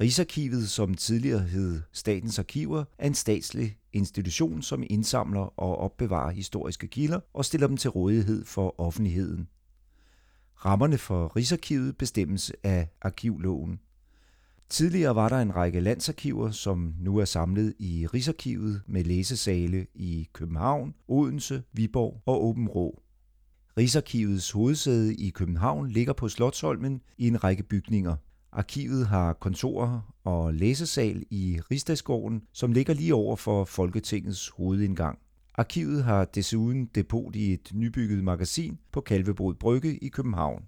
Rigsarkivet, som tidligere hed Statens Arkiver, er en statslig institution, som indsamler og opbevarer historiske kilder og stiller dem til rådighed for offentligheden. Rammerne for Rigsarkivet bestemmes af arkivloven. Tidligere var der en række landsarkiver, som nu er samlet i Rigsarkivet med læsesale i København, Odense, Viborg og Åben Rå. Rigsarkivets hovedsæde i København ligger på Slotsholmen i en række bygninger. Arkivet har kontorer og læsesal i Rigsdagsgården, som ligger lige over for Folketingets hovedindgang. Arkivet har desuden depot i et nybygget magasin på Kalvebod Brygge i København.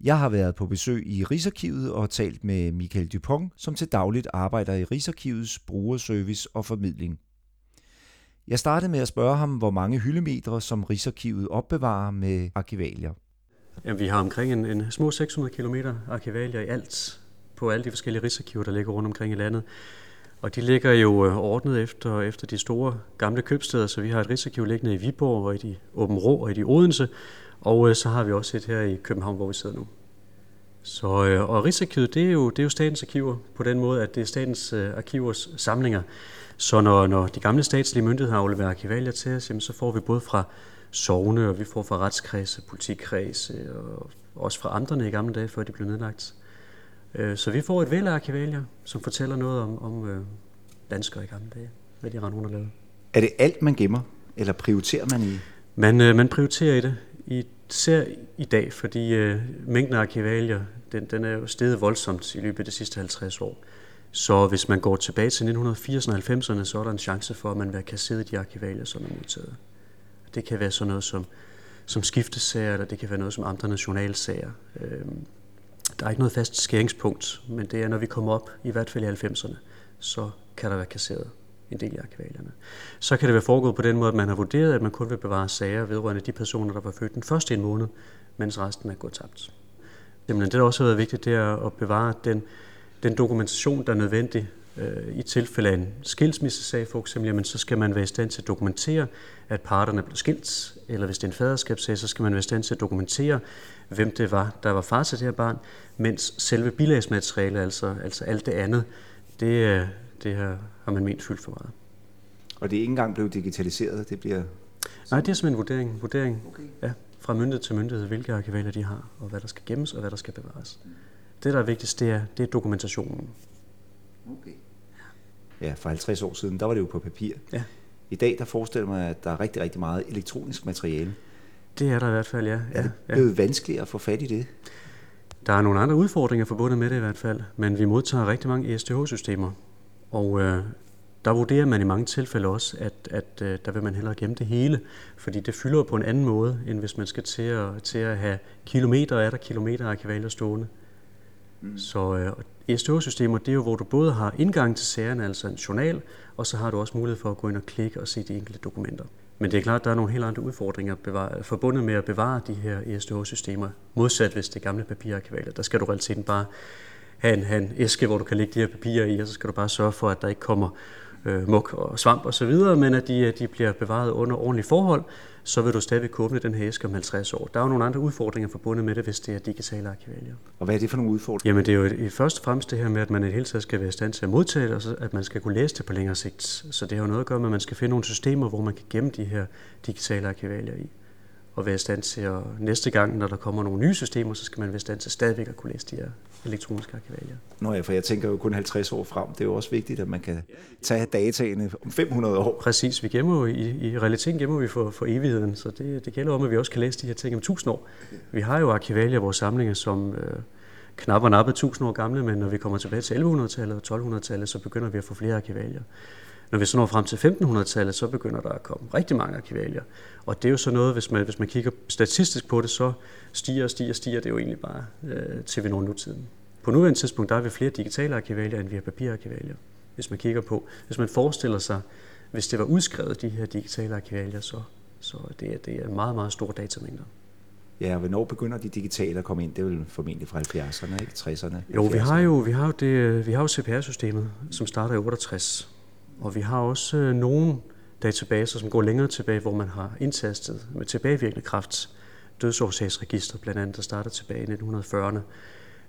Jeg har været på besøg i Rigsarkivet og talt med Michael Dupont, som til dagligt arbejder i Rigsarkivets brugerservice og formidling. Jeg startede med at spørge ham, hvor mange hyldemetre, som Rigsarkivet opbevarer med arkivalier. Jamen, vi har omkring en, en små 600 km arkivalier i alt på alle de forskellige rigsarkiver, der ligger rundt omkring i landet. Og de ligger jo øh, ordnet efter, efter de store gamle købsteder, så vi har et rigsarkiv liggende i Viborg og i de Åben Rå og i de Odense, og øh, så har vi også et her i København, hvor vi sidder nu. Så, øh, og Rigsarkivet, det er, jo, det er jo statens arkiver på den måde, at det er statens arkivers samlinger. Så når, når de gamle statslige myndigheder afleverer arkivalier til os, jamen, så får vi både fra sovne, og vi får fra retskredse, politikredse, og også fra amterne i gamle dage, før de blev nedlagt. Øh, så vi får et væld af arkivalier, som fortæller noget om, om øh, danskere i gamle dage, hvad de rende rundt og lavede. Er det alt, man gemmer, eller prioriterer man i? Man, øh, man prioriterer i det, især i dag, fordi øh, mængden af arkivalier, den, den er jo steget voldsomt i løbet af de sidste 50 år. Så hvis man går tilbage til 1980'erne og 90'erne, så er der en chance for, at man vil have kasseret de arkivalier, som er modtaget. Det kan være sådan noget som, som skiftesager, eller det kan være noget som andre nationalsager. Øhm, der er ikke noget fast skæringspunkt, men det er, når vi kommer op, i hvert fald i 90'erne, så kan der være kasseret en del af arkivalierne. Så kan det være foregået på den måde, at man har vurderet, at man kun vil bevare sager vedrørende de personer, der var født den første en måned, mens resten er gået tabt. Jamen, det, der også har været vigtigt, det er at bevare den, den dokumentation, der er nødvendig i tilfælde af en skilsmissesag for eksempel, jamen, så skal man være i stand til at dokumentere, at parterne blev skilt, eller hvis det er en faderskabssag, så skal man være i stand til at dokumentere, hvem det var, der var far til det her barn, mens selve bilagsmaterialet, altså, altså alt det andet, det, det her, har man ment fyldt for meget. Og det er ikke engang blevet digitaliseret, det bliver... Nej, det er simpelthen en vurdering, vurdering okay. ja, fra myndighed til myndighed, hvilke arkivalier de har, og hvad der skal gemmes, og hvad der skal bevares. Det, der er vigtigst, det er, det er dokumentationen. Okay. Ja, for 50 år siden, der var det jo på papir. Ja. I dag, der forestiller mig, at der er rigtig, rigtig meget elektronisk materiale. Det er der i hvert fald, ja. Er det blevet ja. vanskeligt at få fat i det? Der er nogle andre udfordringer forbundet med det i hvert fald, men vi modtager rigtig mange ESTH-systemer, og øh, der vurderer man i mange tilfælde også, at, at øh, der vil man hellere gemme det hele, fordi det fylder på en anden måde, end hvis man skal til at, til at have kilometer af der kilometer arkivalier stående. Mm. Så øh, ESTH-systemer, det er jo, hvor du både har indgang til sagerne, altså en journal, og så har du også mulighed for at gå ind og klikke og se de enkelte dokumenter. Men det er klart, at der er nogle helt andre udfordringer bevare, forbundet med at bevare de her ESTH-systemer, modsat hvis det er gamle papirarkivaler. Der skal du realiteten bare have en, have en æske, hvor du kan lægge de her papirer i, og så skal du bare sørge for, at der ikke kommer øh, muk og svamp osv., men at de, de bliver bevaret under ordentlige forhold, så vil du stadig kunne åbne den her æske om 50 år. Der er jo nogle andre udfordringer forbundet med det, hvis det er digitale arkivalier. Og hvad er det for nogle udfordringer? Jamen det er jo i først og fremmest det her med, at man i det hele taget skal være i stand til at modtage det, og så, at man skal kunne læse det på længere sigt. Så det har jo noget at gøre med, at man skal finde nogle systemer, hvor man kan gemme de her digitale arkivalier i og være i stand til at næste gang, når der kommer nogle nye systemer, så skal man være i stand til stadigvæk at kunne læse de her elektroniske arkivalier. Nå ja, for jeg tænker jo kun 50 år frem. Det er jo også vigtigt, at man kan tage dataene om 500 år. Præcis, vi gemmer jo, i, i realiteten gemmer vi for, for evigheden, så det, det gælder om, at vi også kan læse de her ting om 1000 år. Vi har jo arkivalier, vores samlinger, som øh, knap og nappe 1000 år gamle, men når vi kommer tilbage til 1100-tallet og 1200-tallet, så begynder vi at få flere arkivalier. Når vi så når frem til 1500-tallet, så begynder der at komme rigtig mange arkivalier. Og det er jo så noget, hvis man, hvis man kigger statistisk på det, så stiger og stiger og stiger det jo egentlig bare, øh, til vi når nutiden. På nuværende tidspunkt, der er vi flere digitale arkivalier, end vi har papirarkivalier. Hvis man kigger på, hvis man forestiller sig, hvis det var udskrevet, de her digitale arkivalier, så, så det, er, det er meget, meget store datamængder. Ja, og hvornår begynder de digitale at komme ind? Det er vel formentlig fra 70'erne, ikke? 60'erne? Jo, vi har jo, vi har jo, det, vi har jo CPR-systemet, som starter i 68. Og vi har også øh, nogle databaser, som går længere tilbage, hvor man har indtastet med tilbagevirkende kraft dødsårsagsregister, blandt andet, der starter tilbage i 1940'erne.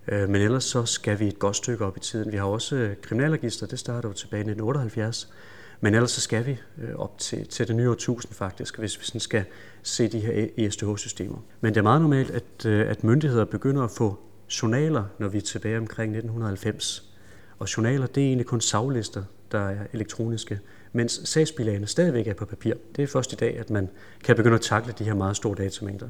Øh, men ellers så skal vi et godt stykke op i tiden. Vi har også øh, kriminalregister, det starter jo tilbage i 1978. Men ellers så skal vi øh, op til, til det nye årtusind faktisk, hvis vi sådan skal se de her ESTH-systemer. Men det er meget normalt, at, at myndigheder begynder at få journaler, når vi er tilbage omkring 1990. Og journaler, det er egentlig kun saglister, der er elektroniske, mens sagsbilagene stadigvæk er på papir. Det er først i dag, at man kan begynde at takle de her meget store datamængder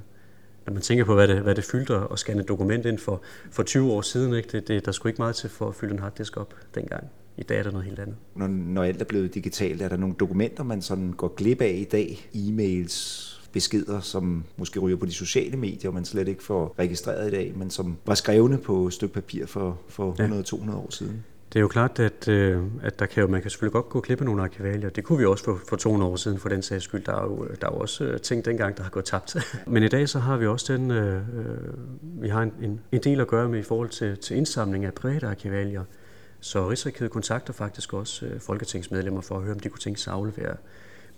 når man tænker på, hvad det, hvad det fyldte at scanne et dokument ind for, for 20 år siden, ikke? Det, det, der skulle ikke meget til for at fylde en harddisk op dengang. I dag er der noget helt andet. Når, når alt er blevet digitalt, er der nogle dokumenter, man sådan går glip af i dag? E-mails, beskeder, som måske ryger på de sociale medier, man slet ikke får registreret i dag, men som var skrevne på et stykke papir for, for 100-200 år siden. Det er jo klart, at, øh, at der kan jo, man kan selvfølgelig godt gå klippe nogle arkivalier. Det kunne vi også for, for 200 år siden, for den sags skyld. Der er jo, der er jo også øh, ting dengang, der har gået tabt. Men i dag så har vi også den, øh, øh, vi har en, en, en del at gøre med i forhold til, til indsamling af private arkivalier. Så Rigsarkivet kontakter faktisk også øh, folketingsmedlemmer for at høre, om de kunne tænke sig at aflevere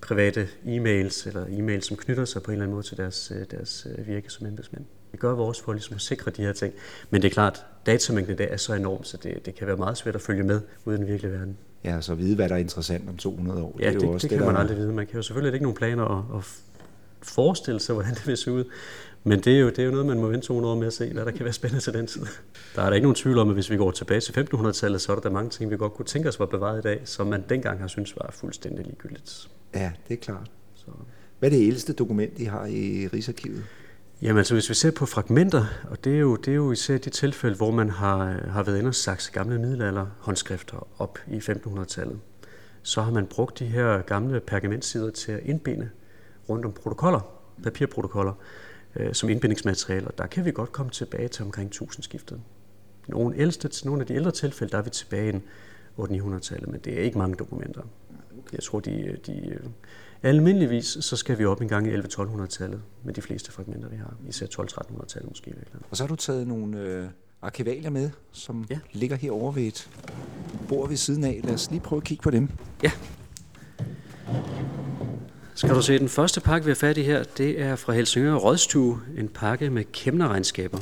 private e-mails, eller e-mails, som knytter sig på en eller anden måde til deres, øh, deres øh, virke som embedsmænd. Vi gør vores for ligesom at sikre de her ting. Men det er klart, datamængden i dag er så enorm, så det, det kan være meget svært at følge med ude i den virkelige verden. Ja, så vide, hvad der er interessant om 200 år. Ja, det, er jo det, også det, det kan man aldrig vide. Man kan jo selvfølgelig ikke nogen planer at, at forestille sig, hvordan det vil se ud. Men det er, jo, det er jo noget, man må vente 200 år med at se, hvad der kan være spændende til den tid. Der er der ikke nogen tvivl om, at hvis vi går tilbage til 1500-tallet, så er der, der mange ting, vi godt kunne tænke os var bevaret i dag, som man dengang har syntes var fuldstændig ligegyldigt. Ja, det er klart. Så. Hvad er det ældste dokument, de har i Rigsarkivet? Jamen altså, hvis vi ser på fragmenter, og det er jo, det er jo især de tilfælde, hvor man har, har været inde og sagt gamle middelalderhåndskrifter op i 1500-tallet, så har man brugt de her gamle pergamentsider til at indbinde rundt om protokoller, papirprotokoller, øh, som og Der kan vi godt komme tilbage til omkring 1000 skiftet. Nogle, ældste, nogle af de ældre tilfælde, der er vi tilbage i 800-900-tallet, men det er ikke mange dokumenter. Jeg tror, de, de Almindeligvis så skal vi op en gang i 11-1200-tallet med de fleste fragmenter, vi har. Især 12-1300-tallet måske. Og så har du taget nogle øh, arkivalier med, som ja. ligger herovre ved et bord ved siden af. Lad os lige prøve at kigge på dem. Ja. Skal du se, den første pakke, vi har fat i her, det er fra Helsingør Rådstue, en pakke med kæmnerregnskaber.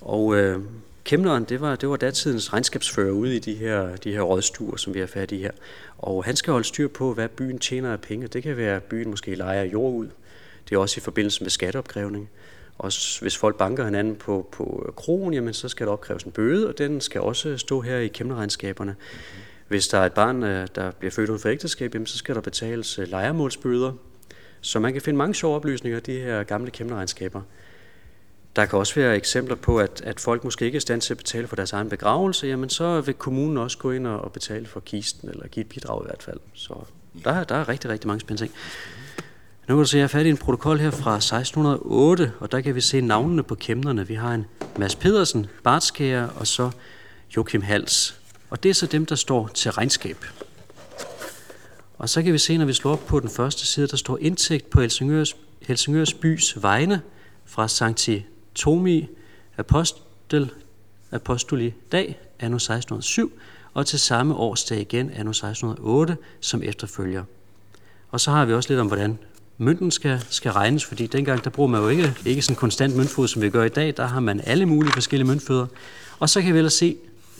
Og øh, Kemneren, det var, det var datidens regnskabsfører ude i de her, de her rådstuer, som vi har fat i her. Og han skal holde styr på, hvad byen tjener af penge. Det kan være, at byen måske leger jord ud. Det er også i forbindelse med skatteopkrævning. Og hvis folk banker hinanden på, på krogen, jamen, så skal der opkræves en bøde, og den skal også stå her i kæmnerregnskaberne. Hvis der er et barn, øh, der bliver født uden for ægteskab, jamen, så skal der betales øh, lejermålsbøder. Så man kan finde mange sjove oplysninger i de her gamle kæmnerregnskaber. Der kan også være eksempler på, at, at folk måske ikke er i stand til at betale for deres egen begravelse, jamen så vil kommunen også gå ind og betale for kisten, eller give et bidrag i hvert fald. Så der, der er rigtig, rigtig mange spændende ting. Nu kan du se, at jeg er fat i en protokol her fra 1608, og der kan vi se navnene på kæmnerne. Vi har en Mads Pedersen, Bartskære, og så Joachim Hals. Og det er så dem, der står til regnskab. Og så kan vi se, når vi slår op på den første side, der står indtægt på Helsingørs, Helsingørs bys vegne fra Sankti Tomi Apostel, Apostoli dag, anno 1607, og til samme årsdag igen, anno 1608, som efterfølger. Og så har vi også lidt om, hvordan mønten skal, skal regnes, fordi dengang der bruger man jo ikke, ikke sådan konstant møntfod, som vi gør i dag. Der har man alle mulige forskellige møntfødder. Og så kan vi ellers se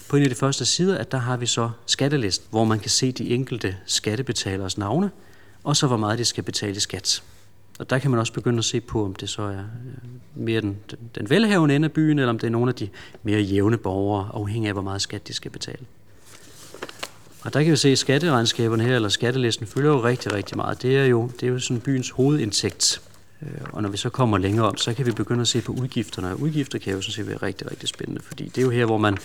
på en af de første sider, at der har vi så skattelist, hvor man kan se de enkelte skattebetalers navne, og så hvor meget de skal betale i skat. Og der kan man også begynde at se på, om det så er øh, mere den, den, den velhavende ende af byen, eller om det er nogle af de mere jævne borgere, afhængig af, hvor meget skat de skal betale. Og der kan vi se, at skatteregnskaberne her, eller skattelisten, fylder jo rigtig, rigtig meget. Det er jo, det er jo sådan byens hovedindtægt. Øh, og når vi så kommer længere om, så kan vi begynde at se på udgifterne. Og udgifter kan jo sådan set være rigtig, rigtig spændende, fordi det er jo her, hvor man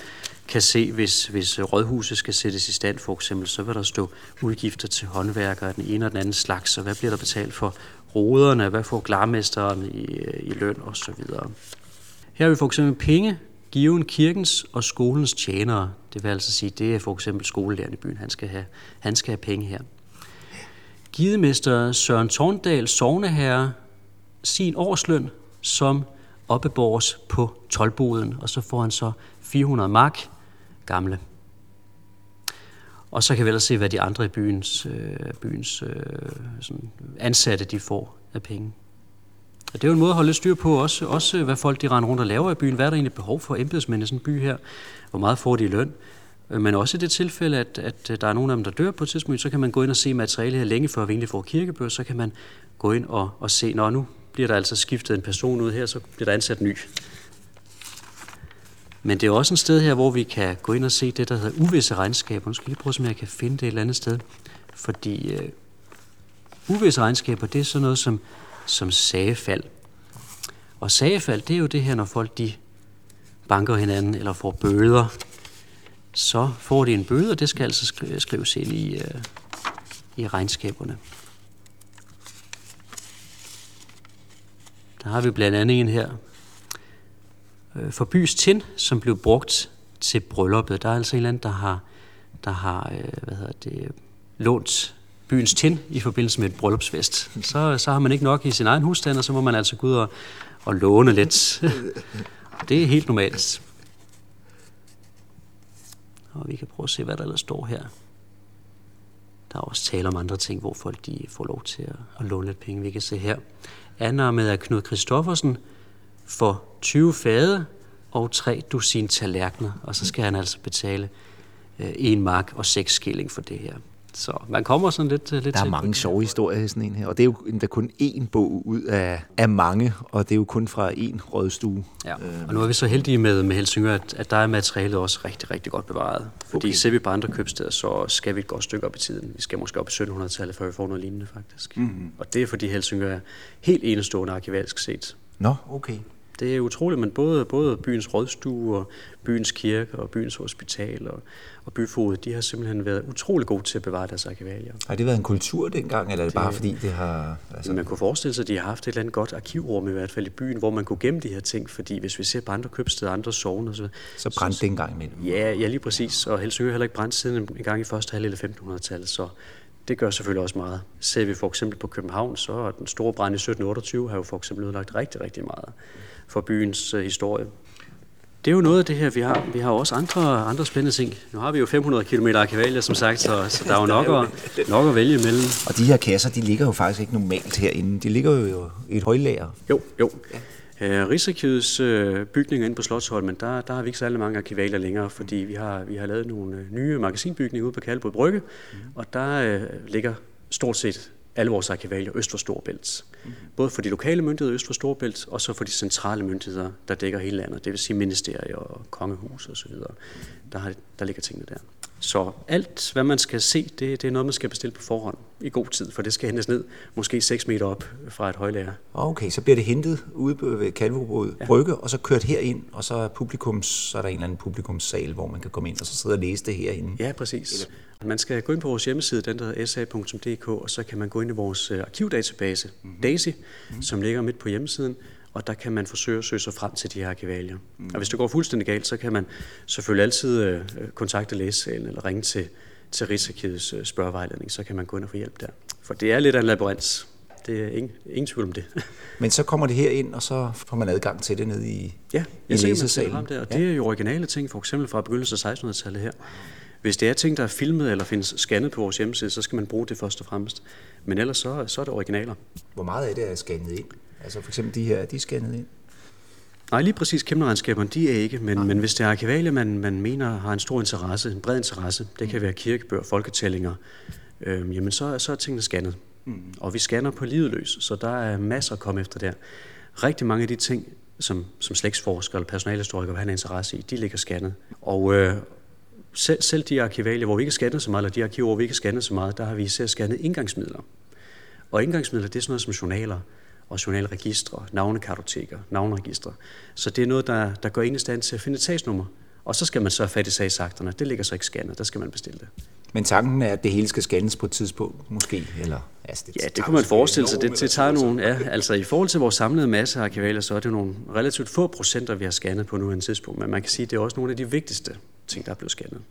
kan se, hvis, hvis rådhuset skal sættes i stand for eksempel, så vil der stå udgifter til håndværkere af den ene og den anden slags, og hvad bliver der betalt for ruderne, hvad får glarmesteren i, øh, i løn osv. Her har vi for eksempel penge, given kirkens og skolens tjenere. Det vil altså sige, det er for eksempel skolelæreren i byen, han skal have, han skal have penge her. Gidemester Søren Torndal, sovneherre, sin årsløn som opbeborgs på tolboden, og så får han så 400 mark gamle. Og så kan vi ellers se, hvad de andre i byens, øh, byens øh, sådan ansatte de får af penge. Og det er jo en måde at holde lidt styr på, også, også hvad folk de render rundt og laver i byen. Hvad er der egentlig behov for embedsmænd i sådan en by her? Hvor meget får de i løn? Øh, men også i det tilfælde, at, at øh, der er nogen af dem, der dør på et tidspunkt, så kan man gå ind og se materiale her længe før vi egentlig får kirkebøger, så kan man gå ind og, og se, når nu bliver der altså skiftet en person ud her, så bliver der ansat ny. Men det er også et sted her, hvor vi kan gå ind og se det, der hedder uvisse regnskaber. Nu skal jeg lige prøve, om jeg kan finde det et eller andet sted. Fordi øh, uvisse regnskaber, det er sådan noget som, som sagefald. Og sagefald, det er jo det her, når folk de banker hinanden eller får bøder. Så får de en bøde, og det skal altså skrives ind i, øh, i regnskaberne. Der har vi blandt andet en her. Øh, for bys tin, som blev brugt til brylluppet. Der er altså en eller anden, der har, der har øh, hvad hedder det, lånt byens tin i forbindelse med et bryllupsfest. Så, så har man ikke nok i sin egen husstand, og så må man altså gå ud og, og låne lidt. det er helt normalt. Og vi kan prøve at se, hvad der ellers står her. Der er også tale om andre ting, hvor folk de får lov til at, at låne lidt penge. Vi kan se her. Anna med Knud Kristoffersen for 20 fade og 3 dusin tallerkener. Og så skal han altså betale øh, en mark og 6 skilling for det her. Så man kommer sådan lidt, øh, lidt Der er mange sjove historier i sådan en her, og det er jo endda kun én bog ud af, af mange, og det er jo kun fra én rådstue. Ja, og nu er vi så heldige med, med Helsingør, at, at der er materialet også rigtig, rigtig godt bevaret. Fordi okay. ser vi på andre købsteder, så skal vi et godt stykke op i tiden. Vi skal måske op i 1700-tallet, før vi får noget lignende faktisk. Mm-hmm. Og det er fordi Helsingør er helt enestående arkivalisk set. Nå, okay. Det er utroligt, men både, både byens rådstue og byens kirke og byens hospital og, og byfod, de har simpelthen været utrolig gode til at bevare deres arkivalier. Har det været en kultur dengang, eller er det, det bare fordi det har... Altså... Man kunne forestille sig, at de har haft et eller andet godt arkivrum i hvert fald i byen, hvor man kunne gemme de her ting, fordi hvis vi ser på andre købsteder, andre sogne og så Så brændte det en gang imellem. Ja, ja, lige præcis. Og Helsingør har heller ikke brændt siden en gang i første halvdel af 1500-tallet, så det gør selvfølgelig også meget. Ser vi for eksempel på København, så er den store brand i 1728 har jo for eksempel ødelagt rigtig, rigtig meget for byens øh, historie. Det er jo noget af det her, vi har. Vi har også andre, andre spændende ting. Nu har vi jo 500 km arkivalier, som sagt, så, så der er jo nok at, nok at vælge imellem. Og de her kasser, de ligger jo faktisk ikke normalt herinde. De ligger jo i et højlager. Jo, jo. Uh, Rigsarkivets uh, bygninger inde på Slottsholmen, der, der har vi ikke særlig mange arkivalier længere, fordi vi har, vi har lavet nogle uh, nye magasinbygninger ude på Kalbrød Brygge, mm. og der uh, ligger stort set alle vores arkivalier øst for Storbælt. Mm. Både for de lokale myndigheder øst for Storbælt, og så for de centrale myndigheder, der dækker hele landet, det vil sige ministerier og kongehus osv. Der, har, der ligger tingene der. Så alt, hvad man skal se, det, det er noget, man skal bestille på forhånd i god tid, for det skal hentes ned, måske 6 meter op fra et højlager. Okay, så bliver det hentet ude ved Kalvebrød ja. Brygge, og så kørt herind, og så er, publikums, så er der en eller anden publikumssal, hvor man kan komme ind og så sidde og læse det herinde. Ja, præcis. Man skal gå ind på vores hjemmeside, den der sa.dk, og så kan man gå ind i vores øh, arkivdatabase, mm-hmm. DAISY, mm-hmm. som ligger midt på hjemmesiden, og der kan man forsøge at søge sig frem til de her arkivalier. Mm. Og hvis det går fuldstændig galt, så kan man selvfølgelig altid øh, kontakte læsesalen eller ringe til, til Rigsarkivets øh, spørgevejledning, så kan man gå ind og få hjælp der. For det er lidt af en labyrint. Det er ingen, ingen tvivl om det. Men så kommer det her ind, og så får man adgang til det nede i, ja, i læsesalen. Der, og ja. det er jo originale ting, for eksempel fra begyndelsen af 1600-tallet her. Hvis det er ting, der er filmet eller findes scannet på vores hjemmeside, så skal man bruge det først og fremmest. Men ellers så, så er det originaler. Hvor meget af det er scannet ind? Altså for eksempel de her, de er scannet ind? Nej, lige præcis kæmperegnskaberne, de er ikke, men, men hvis det er arkivalier, man, man mener har en stor interesse, en bred interesse, det kan være kirkebøger, folketællinger, øh, jamen så, så er tingene scannet. Mm. Og vi scanner på livet løs, så der er masser at komme efter der. Rigtig mange af de ting, som, som slægtsforsker eller personalhistoriker har en interesse i, de ligger scannet. Og, øh, selv, selv de arkivalier, hvor vi ikke scanner så meget, eller de arkiver, hvor vi ikke scanner så meget, der har vi især scannet indgangsmidler. Og indgangsmidler, det er sådan noget som journaler og journalregistre, navnekartoteker, navneregistre. Så det er noget, der, der går ind i stand til at finde et sagsnummer. Og så skal man så have fat i sagsakterne. Det ligger så ikke scannet, der skal man bestille det. Men tanken er, at det hele skal scannes på et tidspunkt, måske? Eller, altså, det, ja, det kunne man forestille sig. Det, det tager nogle, ja, altså i forhold til vores samlede masse arkivaler, så er det nogle relativt få procenter, vi har scannet på nu en tidspunkt. Men man kan sige, at det er også nogle af de vigtigste ting, der er blevet scannet.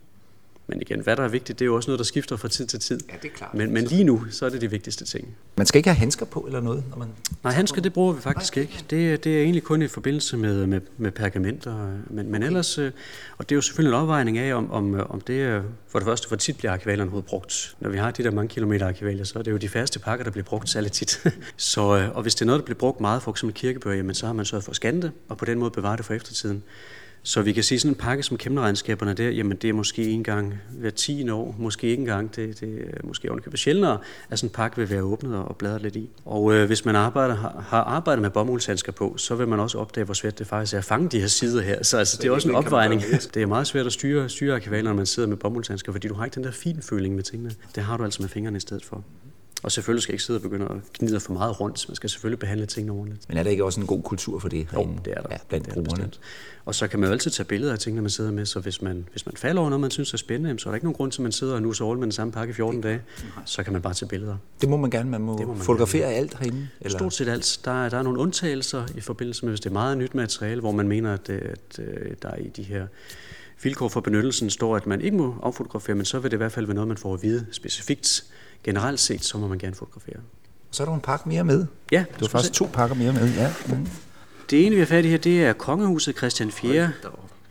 Men igen, hvad der er vigtigt, det er jo også noget, der skifter fra tid til tid. Ja, det er klart. Men, men lige nu, så er det de vigtigste ting. Man skal ikke have handsker på eller noget, når man... Nej, handsker, det bruger vi faktisk ikke. Det, det er egentlig kun i forbindelse med, med, med pergamenter. Men, men ellers, øh, og det er jo selvfølgelig en opvejning af, om, om, om det for det første, hvor tit bliver arkivalerne overhovedet brugt. Når vi har de der mange kilometer arkivalier, så er det jo de færreste pakker, der bliver brugt særligt tit. så, øh, og hvis det er noget, der bliver brugt meget, for eksempel kirkebøger, jamen, så har man sørget for at scanne det, og på den måde bevare det for eftertiden. Så vi kan sige, sådan en pakke som kæmperegnskaberne der, jamen det er måske en gang hver 10 år, måske ikke engang, det, det er måske ovenikøbet sjældnere, at sådan en pakke vil være åbnet og bladret lidt i. Og øh, hvis man arbejder, har, har arbejdet med bomuldshandsker på, så vil man også opdage, hvor svært det faktisk er at fange de her sider her. Så altså, det er også en opvejning. Det er meget svært at styre, styre arkivaler, når man sidder med bomuldshandsker, fordi du har ikke den der finføling med tingene. Det har du altså med fingrene i stedet for. Og selvfølgelig skal ikke sidde og begynde at gnide for meget rundt. Man skal selvfølgelig behandle tingene ordentligt. Men er der ikke også en god kultur for det? Jo, det er der. Ja, blandt det er brugerne. bestemt. Og så kan man jo altid tage billeder af tingene, man sidder med. Så hvis man, hvis man falder over noget, man synes er spændende, så er der ikke nogen grund til, at man sidder og nuser rundt med den samme pakke i 14 dage. Så kan man bare tage billeder. Det må man gerne. Man må, Det må man fotografere gerne. alt herinde. Eller? Stort set alt. Der, er- der er nogle undtagelser i forbindelse med, hvis det er meget nyt materiale, hvor man mener, at, øh, at, at der i de her vilkår for benyttelsen står, at man ikke må affotografere, men så vil det i hvert fald være noget, man får at vide specifikt. Generelt set, så må man gerne fotografere. Så er der en pakke mere med. Ja, Det var faktisk to pakker mere med, ja. Mm. Det ene, vi har fat i her, det er kongehuset Christian 4.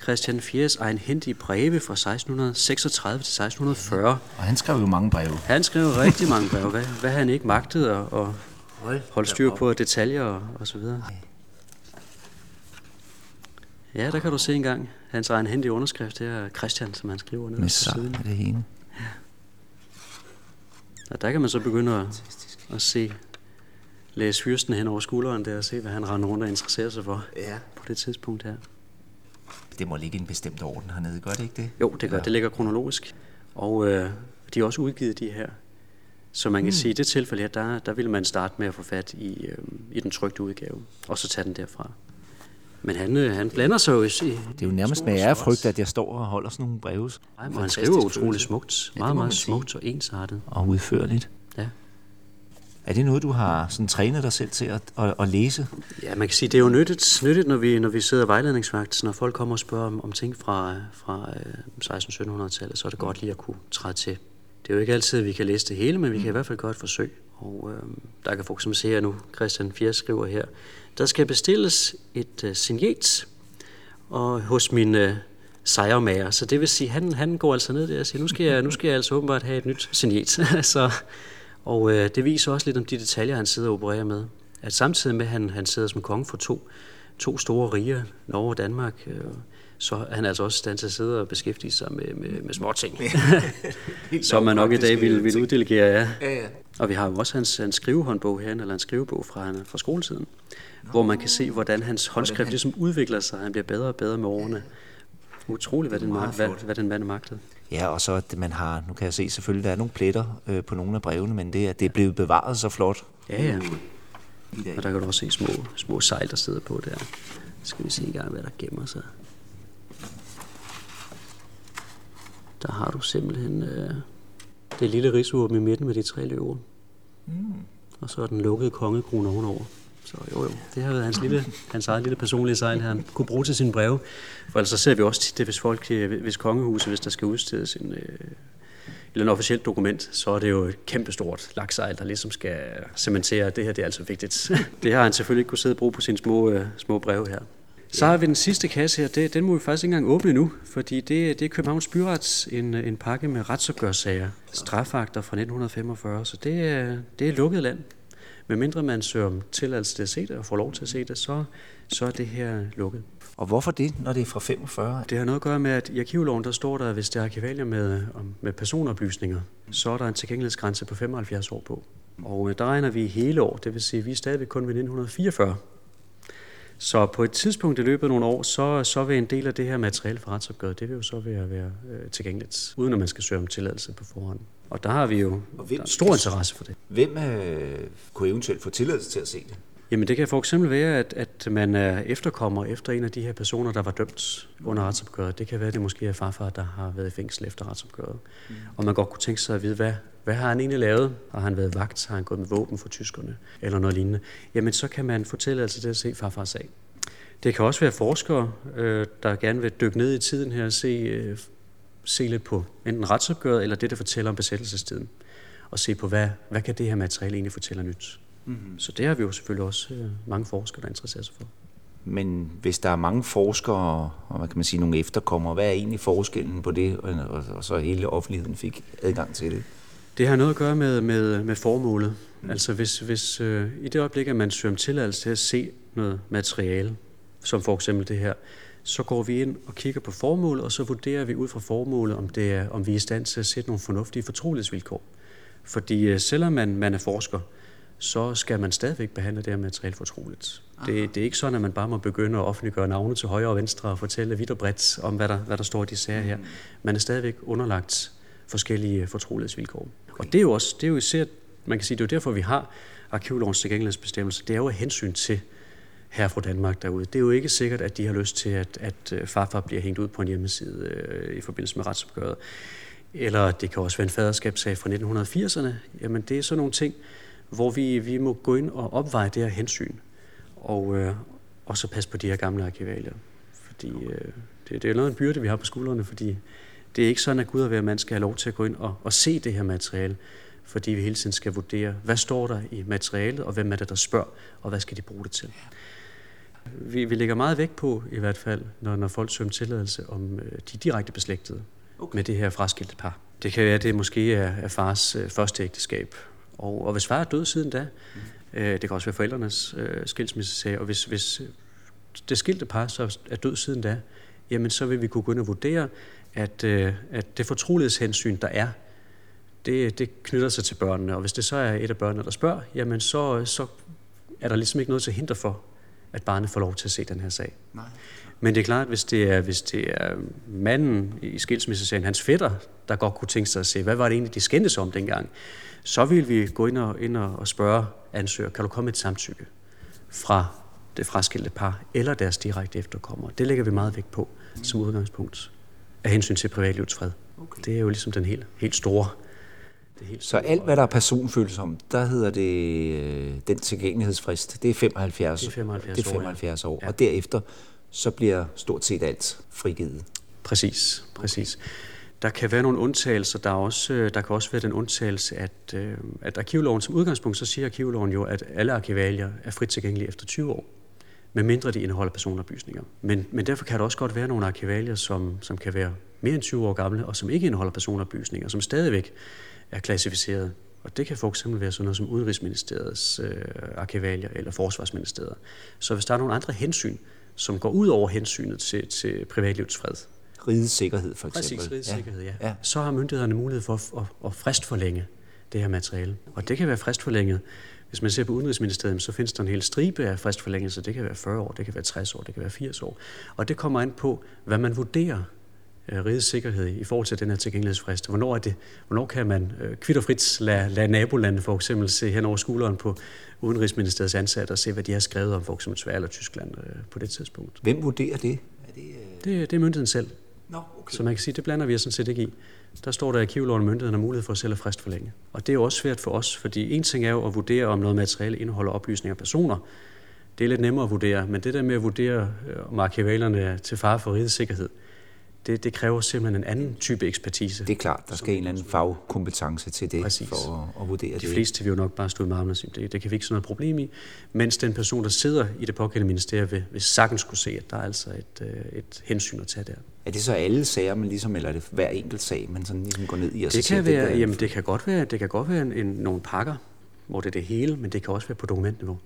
Christian 4's egenhændige breve fra 1636 til 1640. Og han skrev jo mange breve. Han skrev rigtig mange breve. Hvad, hvad han ikke magtede at, at holde styr på detaljer og, og så videre. Ja, der kan du se engang hans egenhændige underskrift. Det er Christian, som han skriver ned Med på sang siden. af det hele. Og der kan man så begynde at, at se, læse fyrsten hen over skulderen der og se, hvad han render rundt og interesserer sig for Ja. på det tidspunkt her. Det må ligge i en bestemt orden hernede, gør det ikke det? Jo, det gør Ja. det. ligger kronologisk. Og øh, de er også udgivet, de her. Så man kan mm. sige, at i det tilfælde her, der, der vil man starte med at få fat i, øh, i den trygte udgave, og så tage den derfra. Men han, øh, han blander sig jo i... Det er jo nærmest med ærefrygt, at jeg står og holder sådan nogle breve. Nej, og han skriver utrolig smukt. Ja, meget, meget smukt og ensartet. Og udførligt. Ja. Er det noget, du har sådan trænet dig selv til at, at, at læse? ja, man kan sige, det er jo nyttigt, nyttigt når, vi, når vi sidder vejledningsvagt, når folk kommer og spørger om, om ting fra, fra øh, 1600-1700-tallet, så er det godt lige at kunne træde til. Det er jo ikke altid, at vi kan læse det hele, men vi kan i hvert fald gøre et forsøg. Og øh, der kan folk som se her nu, Christian 4 skriver her, der skal bestilles et øh, signet og hos min øh, sejrmager. Så det vil sige, han, han går altså ned der og siger, nu skal jeg, nu skal jeg altså åbenbart have et nyt signet. så, og øh, det viser også lidt om de detaljer, han sidder og opererer med. At samtidig med, at han, han sidder som konge for to, to store riger, Norge og Danmark, øh, så er han altså også i stand til at sidde og beskæftige sig med, med, med små ting. som man nok i dag ville, ville uddelegere, ja. Ja, ja. Og vi har jo også hans, hans skrivehåndbog her, eller en skrivebog fra, fra skoletiden, hvor man kan se, hvordan hans håndskrift ligesom udvikler sig. Han bliver bedre og bedre med årene. Utroligt, hvad den, mag, hvad, hvad den mand magtede. Ja, og så at man har, nu kan jeg se selvfølgelig, der er nogle pletter øh, på nogle af brevene, men det er, det er blevet bevaret så flot. Ja, ja. i dag. Og der kan du også se små, små sejl, der sidder på der. Skal vi se engang, hvad der gemmer sig. Der har du simpelthen øh, det lille rigsvåben i midten med de tre løver. Mm. Og så er den lukkede kongekrone ovenover. Så jo, jo, det har været hans, lille, hans eget lille personlige sejl, han kunne bruge til sine breve. For ellers så ser vi også tit det, hvis folk, øh, hvis kongehuset, hvis der skal udstedes en, øh, eller en officielt dokument, så er det jo et kæmpestort laksejl, der ligesom skal cementere, at det her det er altså vigtigt. det har han selvfølgelig ikke kunne sidde og bruge på sine små, øh, små breve her. Så har vi den sidste kasse her, det, den må vi faktisk ikke engang åbne nu, fordi det, det er Københavns Byrets en, en pakke med retsopgørsager, strafakter fra 1945, så det er, det er lukket land. Men mindre man søger om tilladelse til at se det og får lov til at se det, så, så er det her lukket. Og hvorfor det, når det er fra 45? Det har noget at gøre med, at i arkivloven, der står der, at hvis det er arkivalier med, med personoplysninger, så er der en tilgængelighedsgrænse på 75 år på. Og øh, der regner vi hele år, det vil sige, at vi er stadigvæk kun ved 1944. Så på et tidspunkt i løbet af nogle år, så, så vil en del af det her materiale fra retsopgøret, det vil jo så være, være øh, tilgængeligt, uden at man skal søge om tilladelse på forhånd. Og der har vi jo Og hvem stor interesse for det. Hvem øh, kunne eventuelt få tilladelse til at se det? Jamen det kan for eksempel være, at, at man er efterkommer efter en af de her personer, der var dømt under retsopgøret. Det kan være, at det måske er farfar, der har været i fængsel efter retsopgøret. Mm. Og man godt kunne tænke sig at vide, hvad, hvad har han egentlig lavet? Har han været vagt? Har han gået med våben for tyskerne? Eller noget lignende? Jamen så kan man få tilladelse til at se farfars sag. Det kan også være forskere, øh, der gerne vil dykke ned i tiden her og se, øh, se lidt på enten retsopgøret eller det, der fortæller om besættelsestiden. Og se på, hvad, hvad kan det her materiale egentlig fortælle nyt. Mm-hmm. Så det har vi jo selvfølgelig også øh, mange forskere, der interesserer sig for. Men hvis der er mange forskere, og man kan man sige nogle efterkommere, hvad er egentlig forskellen på det, og, og så hele offentligheden fik adgang til det? Det har noget at gøre med, med, med formålet. Mm. Altså hvis, hvis øh, i det øjeblik, at man søger om tilladelse til at se noget materiale, som for eksempel det her, så går vi ind og kigger på formålet, og så vurderer vi ud fra formålet, om, det er, om vi er i stand til at sætte nogle fornuftige fortrolighedsvilkår. Fordi øh, selvom man, man er forsker, så skal man stadigvæk behandle det her materiale fortroligt. Det, det er ikke sådan, at man bare må begynde at offentliggøre navne til højre og venstre og fortælle vidt og bredt om, hvad der, hvad der står i de sager her. Mm. Man er stadigvæk underlagt forskellige fortrolighedsvilkår. Okay. Og det er jo også, det er jo især, man kan sige, det er jo derfor, vi har arkivlovens tilgængelighedsbestemmelse. Det er jo af hensyn til her fra Danmark derude. Det er jo ikke sikkert, at de har lyst til, at, at øh, farfar bliver hængt ud på en hjemmeside øh, i forbindelse med retsopgøret. Eller det kan også være en faderskabssag fra 1980'erne. Jamen det er sådan nogle ting, hvor vi, vi må gå ind og opveje det her hensyn. Og, øh, og så passe på de her gamle arkivalier. Fordi øh, det, det er noget af en byrde, vi har på skuldrene, fordi det er ikke sådan, at Gud og hver mand skal have lov til at gå ind og, og se det her materiale, fordi vi hele tiden skal vurdere, hvad står der i materialet, og hvem er det, der spørger, og hvad skal de bruge det til. Vi, vi lægger meget vægt på, i hvert fald, når, når folk søger tilladelse, om øh, de direkte beslægtede okay. med det her fraskilte par. Det kan være, at det måske er, er fars øh, første ægteskab. Og, og hvis far er død siden da, øh, det kan også være forældrenes øh, skilsmissesag, og hvis, hvis det skilte par så er død siden da, jamen så vil vi kunne gå ind og vurdere, at, øh, at det fortrolighedshensyn, der er, det, det knytter sig til børnene. Og hvis det så er et af børnene, der spørger, jamen så, så er der ligesom ikke noget til hinder for, at barnet får lov til at se den her sag. Nej. Men det er klart, hvis det er, hvis det er manden i skilsmissesagen, hans fætter, der godt kunne tænke sig at se, hvad var det egentlig, de skændtes om dengang, så vil vi gå ind og, ind og spørge ansøger, kan du komme et samtykke fra det fraskilte par eller deres direkte efterkommere. Det lægger vi meget vægt på som udgangspunkt af hensyn til privatlivets fred. Okay. Det er jo ligesom den helt, helt store det helt så alt, hvad der er personfølsomt, der hedder det øh, den tilgængelighedsfrist, det er 75, det er 75, det er 75 år, år. Ja. og derefter så bliver stort set alt frigivet. Præcis, præcis. Der kan være nogle undtagelser. Der, er også, øh, der kan også være den undtagelse, at, øh, at arkivloven som udgangspunkt, så siger arkivloven jo, at alle arkivalier er frit tilgængelige efter 20 år medmindre de indeholder personoplysninger. Men, men derfor kan der også godt være nogle arkivalier, som, som kan være mere end 20 år gamle, og som ikke indeholder personoplysninger, som stadigvæk er klassificeret. Og det kan for eksempel være sådan noget som Udenrigsministeriets øh, arkivalier eller Forsvarsministeriet. Så hvis der er nogle andre hensyn, som går ud over hensynet til, til privatlivets fred, rigets sikkerhed for eksempel. Præcis, rigets ja. sikkerhed, ja. ja. Så har myndighederne mulighed for at, at, fristforlænge det her materiale. Og det kan være fristforlænget hvis man ser på Udenrigsministeriet, så findes der en hel stribe af fristforlængelser. Det kan være 40 år, det kan være 60 år, det kan være 80 år. Og det kommer an på, hvad man vurderer øh, rigets sikkerhed i forhold til den her tilgængelighedsfrist. Hvornår, er det, hvornår kan man øh, kvitt og frit lade, lade nabolandet for eksempel se hen over skulderen på Udenrigsministeriets ansatte og se, hvad de har skrevet om for eksempel Sverige eller Tyskland øh, på det tidspunkt. Hvem vurderer det? Er det, øh... det, det er myndigheden selv. No, okay. Så man kan sige, det blander vi os sådan set ikke i der står der i arkivloven, at myndighederne har mulighed for at sælge fristforlænge. Og det er jo også svært for os, fordi en ting er jo at vurdere, om noget materiale indeholder oplysninger af personer. Det er lidt nemmere at vurdere, men det der med at vurdere, øh, om arkivalerne er til fare for rigets sikkerhed, det, det kræver simpelthen en anden type ekspertise. Det er klart, der skal en eller anden fagkompetence til det, Præcis. for at, at vurdere De det. De fleste vil jo nok bare stå i marmen og sige, det, det kan vi ikke sådan noget problem i, mens den person, der sidder i det pågældende ministerium, vil, vil sagtens kunne se, at der er altså et, øh, et hensyn at tage der. Er det så alle sager, man ligesom, eller er det hver enkelt sag, man sådan ligesom går ned i? Og det, kan være, det, jamen, det kan godt være, det kan godt være en, en, nogle pakker, hvor det er det hele, men det kan også være på dokumentniveau.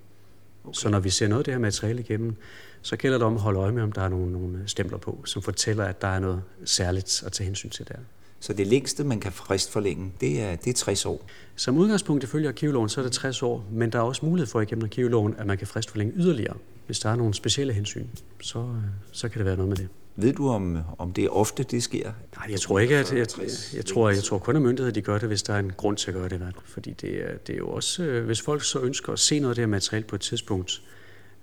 Okay. Så når vi ser noget af det her materiale igennem, så gælder det om at holde øje med, om der er nogle, nogle stempler på, som fortæller, at der er noget særligt at tage hensyn til der. Så det længste, man kan fristforlænge, det er, det er 60 år? Som udgangspunkt ifølge arkivloven, så er det 60 år, men der er også mulighed for igennem arkivloven, at man kan fristforlænge yderligere. Hvis der er nogle specielle hensyn, så, så kan det være noget med det. Ved du, om, om det er ofte, det sker? Nej, jeg tror ikke, at jeg, jeg, jeg, tror, jeg tror kun, at myndighederne de gør det, hvis der er en grund til at gøre det. Fordi det er, det er jo også, øh, hvis folk så ønsker at se noget af det her materiale på et tidspunkt,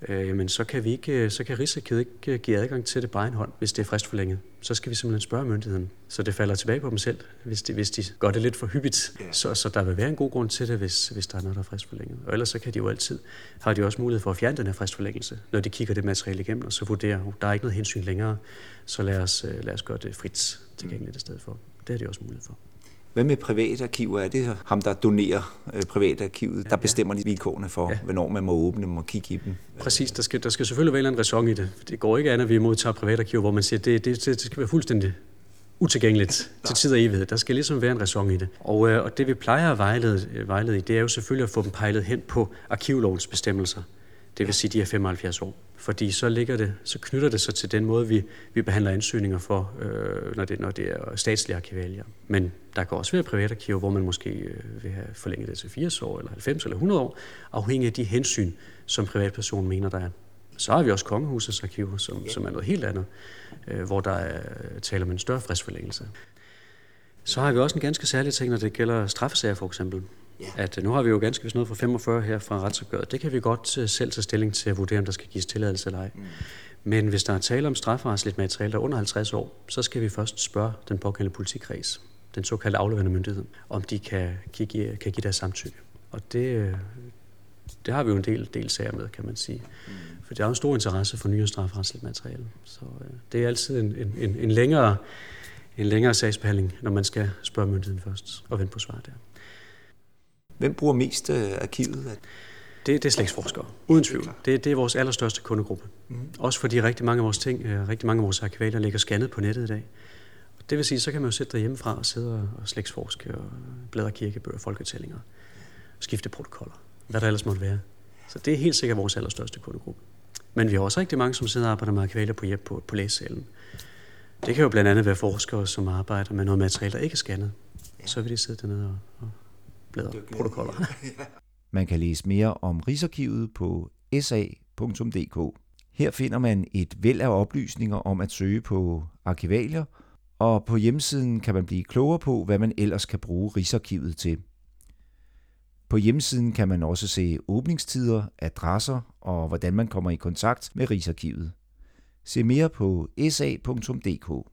øh, jamen så kan, vi ikke, så kan Rigsarkivet ikke øh, give adgang til det på egen hånd, hvis det er fristforlænget. Så skal vi simpelthen spørge myndigheden, så det falder tilbage på dem selv, hvis de, hvis de gør det lidt for hyppigt. Så, så der vil være en god grund til det, hvis, hvis der er noget, der er fristforlænget. Og ellers så kan de jo altid, har de også mulighed for at fjerne den her fristforlængelse, når de kigger det materiale igennem, og så vurderer, at der er ikke noget hensyn længere, så lad os, øh, lad os gøre det frit tilgængeligt i stedet for. Det har de også mulighed for. Hvad med private arkiver? Er det ham, der donerer øh, private arkivet, der bestemmer de vilkårene for, ja. hvornår man må åbne dem og kigge i dem? Præcis. Der skal, der skal selvfølgelig være en ræson i det. Det går ikke an, at vi modtager private arkiver, hvor man siger, at det, det, det skal være fuldstændig utilgængeligt til tid og evighed. Der skal ligesom være en ræson i det. Og, øh, og det vi plejer at vejlede, øh, vejlede i, det er jo selvfølgelig at få dem pejlet hen på arkivlovens bestemmelser. Det vil sige, de er 75 år. Fordi så, ligger det, så knytter det sig til den måde, vi, vi behandler ansøgninger for, øh, når, det, når det er statslige arkivalier. Men der kan også være private arkiver, hvor man måske øh, vil have forlænget det til 80 år, eller 90 eller 100 år, afhængig af de hensyn, som privatpersonen mener, der er. Så har vi også kongehusets arkiver, som, som er noget helt andet, øh, hvor der er taler om en større fristforlængelse. Så har vi også en ganske særlig ting, når det gælder straffesager for eksempel. Ja. At øh, nu har vi jo ganske vist noget fra 45 her fra retsopgøret. Det kan vi godt øh, selv tage stilling til at vurdere, om der skal gives tilladelse eller ej. Mm. Men hvis der er tale om strafferetsligt materiale, der er under 50 år, så skal vi først spørge den pågældende politikreds, den såkaldte afleverende myndighed, om de kan, kan, give, kan give deres samtykke. Og det, øh, det har vi jo en del, del sager med, kan man sige. Mm. For der er jo en stor interesse for nyere strafferetsligt materiale. Så det er altid en, en, en, en, længere, en længere sagsbehandling, når man skal spørge myndigheden først og vente på svar der. Hvem bruger mest øh, arkivet? Det, det er slægtsforskere, uden tvivl. Det, det er vores allerstørste kundegruppe. Mm. Også fordi rigtig mange af vores ting, øh, rigtig mange af vores arkivalier ligger scannet på nettet i dag. Det vil sige, så kan man jo sætte hjemmefra og sidde og slægtsforske og bladre kirkebøger, folketællinger, skifte protokoller, hvad der ellers måtte være. Så det er helt sikkert vores allerstørste kundegruppe. Men vi har også rigtig mange, som sidder og arbejder med arkivalier på, på, på læsesalen. Det kan jo blandt andet være forskere, som arbejder med noget materiale, der ikke er scannet. Så vil de sidde dernede og, og protokoller. Man kan læse mere om Rigsarkivet på sa.dk. Her finder man et væld af oplysninger om at søge på arkivalier, og på hjemmesiden kan man blive klogere på, hvad man ellers kan bruge Rigsarkivet til. På hjemmesiden kan man også se åbningstider, adresser og hvordan man kommer i kontakt med Rigsarkivet. Se mere på sa.dk.